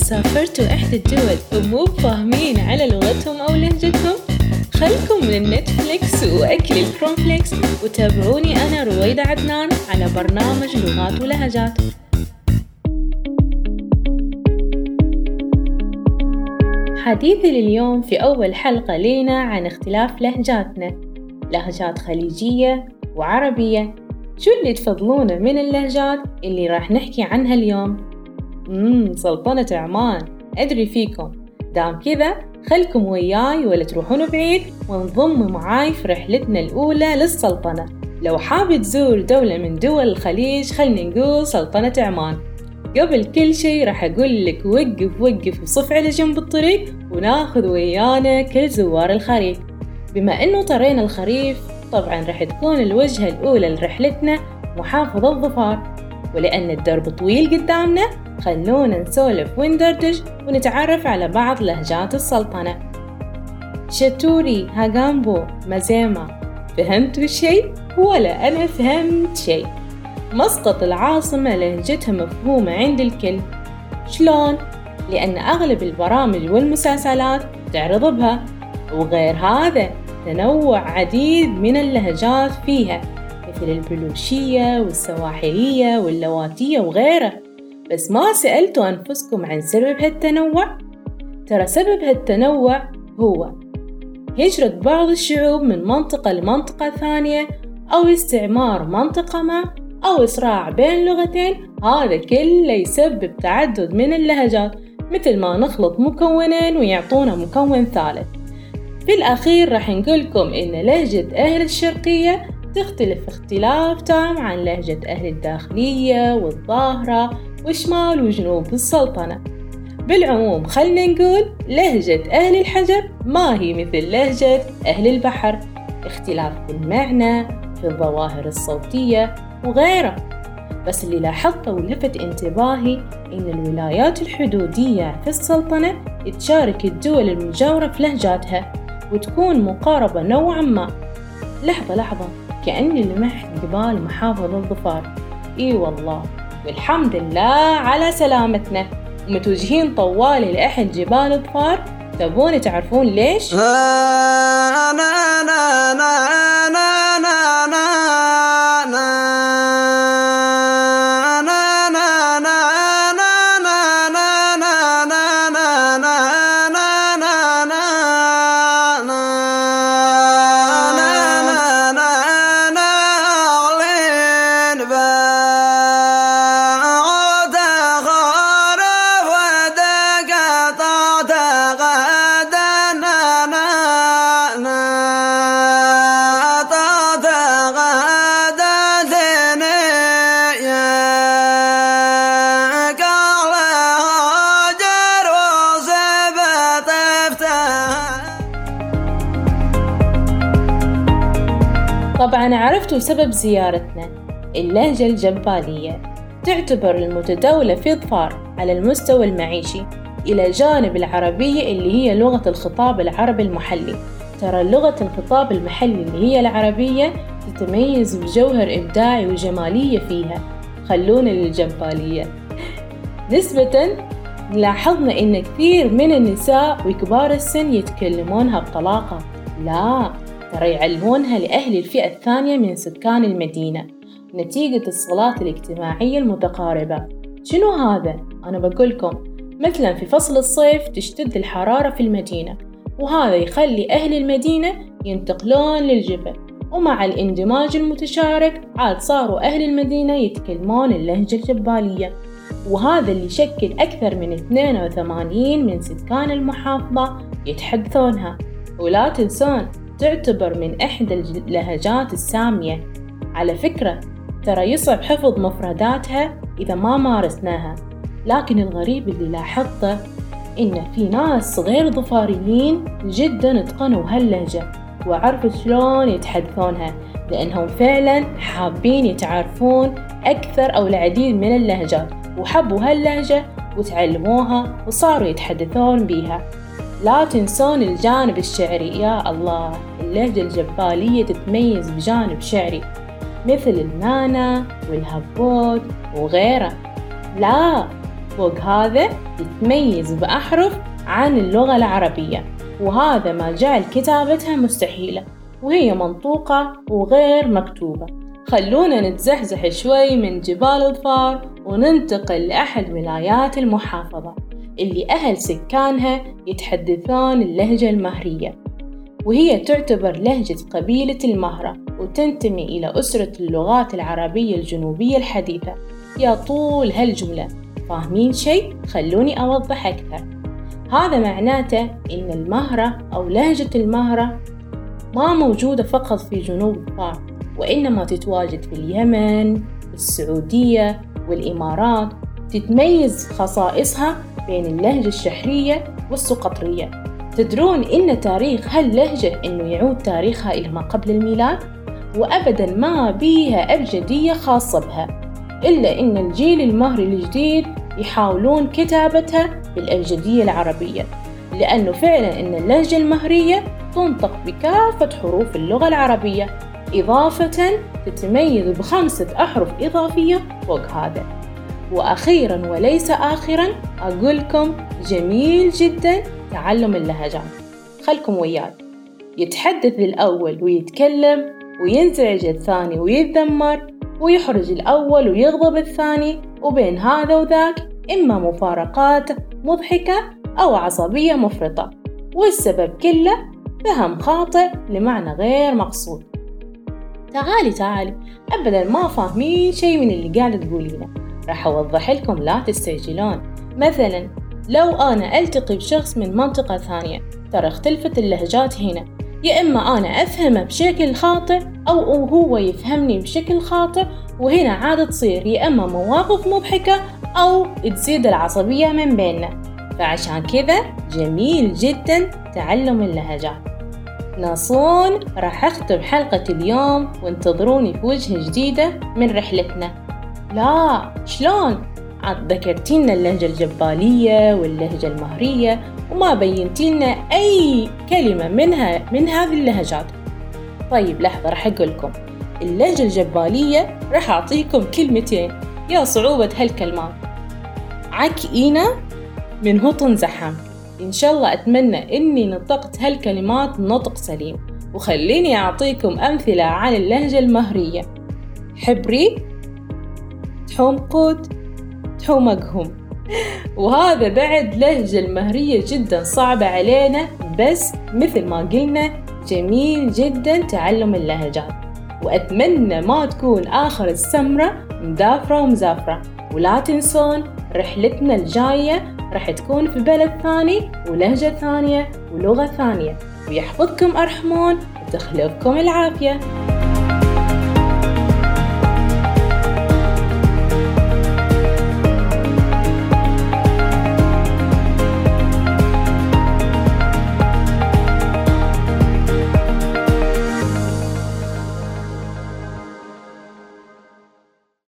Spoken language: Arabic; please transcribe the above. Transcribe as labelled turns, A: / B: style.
A: سافرتوا إحدى الدول ومو فاهمين على لغتهم أو لهجتهم؟ خلكم من نتفليكس وأكل ال corn flakes وتابعوني أنا رويدة عدنان على برنامج لغات ولهجات حديثي لليوم في أول حلقة لينا عن اختلاف لهجاتنا لهجات خليجية وعربية شو اللي تفضلونه من اللهجات اللي راح نحكي عنها اليوم؟ مم سلطنة عمان. أدري فيكم. دام كذا خلكم وياي ولا تروحون بعيد وانضموا معاي في رحلتنا الأولى للسلطنة. لو حاب تزور دولة من دول الخليج خلنا نقول سلطنة عمان. قبل كل شي راح أقول لك وقف وقف وصف على جنب الطريق وناخذ ويانا كل زوار الخريف. بما إنه طرينا الخريف طبعا راح تكون الوجهة الأولى لرحلتنا محافظة ظفار ولأن الدرب طويل قدامنا خلونا نسولف وندردش ونتعرف على بعض لهجات السلطنة شتوري هاغامبو مزيما فهمتوا شي؟ ولا أنا فهمت شي مسقط العاصمة لهجتها مفهومة عند الكل شلون؟ لأن أغلب البرامج والمسلسلات تعرض بها وغير هذا تنوع عديد من اللهجات فيها مثل البلوشية والسواحلية واللواتية وغيرها. بس ما سألتوا أنفسكم عن سبب هالتنوع؟ ترى سبب هالتنوع هو هجرة بعض الشعوب من منطقة لمنطقة ثانية أو استعمار منطقة ما أو إصراع بين لغتين. هذا كله يسبب تعدد من اللهجات مثل ما نخلط مكونين ويعطونا مكون ثالث. في الأخير راح نقولكم إن لهجة أهل الشرقية تختلف اختلاف تام عن لهجة أهل الداخلية والظاهرة وشمال وجنوب السلطنة. بالعموم خلنا نقول لهجة أهل الحجر ما هي مثل لهجة أهل البحر. اختلاف في المعنى في الظواهر الصوتية وغيره. بس اللي لاحظته ولفت انتباهي إن الولايات الحدودية في السلطنة تشارك الدول المجاورة في لهجاتها وتكون مقاربة نوعا ما. لحظة لحظة. كأني لمحت جبال محافظة الظفار إي والله. والحمد لله على سلامتنا. ومتوجهين طوالي لأحد جبال الظفار؟ تبون تعرفون ليش؟ طبعا عرفتوا سبب زيارتنا. اللهجة الجبالية تعتبر المتداولة في ظفار على المستوى المعيشي إلى جانب العربية اللي هي لغة الخطاب العربي المحلي. ترى لغة الخطاب المحلي اللي هي العربية تتميز بجوهر إبداعي وجمالية فيها. خلونا للجبالية نسبة لاحظنا إن كثير من النساء وكبار السن يتكلمونها بطلاقة. لا. ترى يعلمونها لأهل الفئة الثانية من سكان المدينة. نتيجة الصلاة الاجتماعية المتقاربة. شنو هذا؟ أنا بقولكم مثلا في فصل الصيف تشتد الحرارة في المدينة وهذا يخلي أهل المدينة ينتقلون للجبل. ومع الاندماج المتشارك عاد صاروا أهل المدينة يتكلمون اللهجة الجبالية. وهذا اللي يشكل أكثر من 82 من سكان المحافظة يتحدثونها. ولا تنسون تعتبر من إحدى اللهجات السامية. على فكرة ترى يصعب حفظ مفرداتها إذا ما مارسناها. لكن الغريب اللي لاحظته إن في ناس غير ظفاريين جدا اتقنوا هاللهجة وعرفوا شلون يتحدثونها لأنهم فعلا حابين يتعرفون أكثر أو العديد من اللهجات وحبوا هاللهجة وتعلموها وصاروا يتحدثون بيها. لا تنسون الجانب الشعري يا الله. اللهجة الجبالية تتميز بجانب شعري مثل النانا والهبوت وغيره. لا فوق هذا تتميز بأحرف عن اللغة العربية وهذا ما جعل كتابتها مستحيلة وهي منطوقة وغير مكتوبة. خلونا نتزحزح شوي من جبال الظفار وننتقل لأحد ولايات المحافظة. اللي أهل سكانها يتحدثون اللهجة المهرية وهي تعتبر لهجة قبيلة المهرة وتنتمي إلى أسرة اللغات العربية الجنوبية الحديثة. يا طول هالجملة. فاهمين شيء؟ خلوني أوضح أكثر. هذا معناته إن المهرة أو لهجة المهرة ما موجودة فقط في جنوب الظفار وإنما تتواجد في اليمن والسعودية والإمارات تتميز خصائصها بين اللهجة الشحرية والسقطرية. تدرون إن تاريخ هاللهجة إنه يعود تاريخها إلى ما قبل الميلاد وأبدا ما بيها أبجدية خاصة بها إلا إن الجيل المهري الجديد يحاولون كتابتها بالأبجدية العربية لأنه فعلا إن اللهجة المهرية تنطق بكافة حروف اللغة العربية إضافة تتميز بخمسة أحرف إضافية فوق هذا. وأخيرا وليس آخرا أقول لكم جميل جدا تعلم اللهجات خلكم وياي. يتحدث الأول ويتكلم وينزعج الثاني ويتذمر ويحرج الأول ويغضب الثاني وبين هذا وذاك إما مفارقات مضحكة أو عصبية مفرطة. والسبب كله فهم خاطئ لمعنى غير مقصود. تعالي تعالي أبدا ما فاهمين شي من اللي قاعدة تقولينه. راح أوضح لكم لا تستعجلون. مثلا لو أنا ألتقي بشخص من منطقة ثانية ترى اختلفت اللهجات هنا. يا إما أنا أفهمه بشكل خاطئ أو هو يفهمني بشكل خاطئ وهنا عادة تصير. يا إما مواقف مضحكة أو تزيد العصبية من بيننا. فعشان كذا جميل جدا تعلم اللهجات. ناصون راح أختم حلقة اليوم وانتظروني في وجهة جديدة من رحلتنا. لا شلون؟ عاد ذكرتينا اللهجة الجبالية واللهجة المهرية وما بينتينا أي كلمة منها من هذه اللهجات. طيب لحظة راح أقولكم. اللهجة الجبالية راح أعطيكم كلمتين. يا صعوبة هالكلمات. عكينا من هطن زحام. إن شاء الله أتمنى إني نطقت هالكلمات نطق سليم. وخليني أعطيكم أمثلة عن اللهجة المهرية. حبري. تحوم قوت تحومقهم وهذا بعد لهجة المهرية جدا صعبة علينا بس مثل ما قلنا جميل جدا تعلم اللهجات وأتمنى ما تكون آخر السمرة مدافرة ومزافرة. ولا تنسون رحلتنا الجاية راح تكون في بلد ثاني ولهجة ثانية ولغة ثانية. ويحفظكم أرحمون وتخلفكم العافية.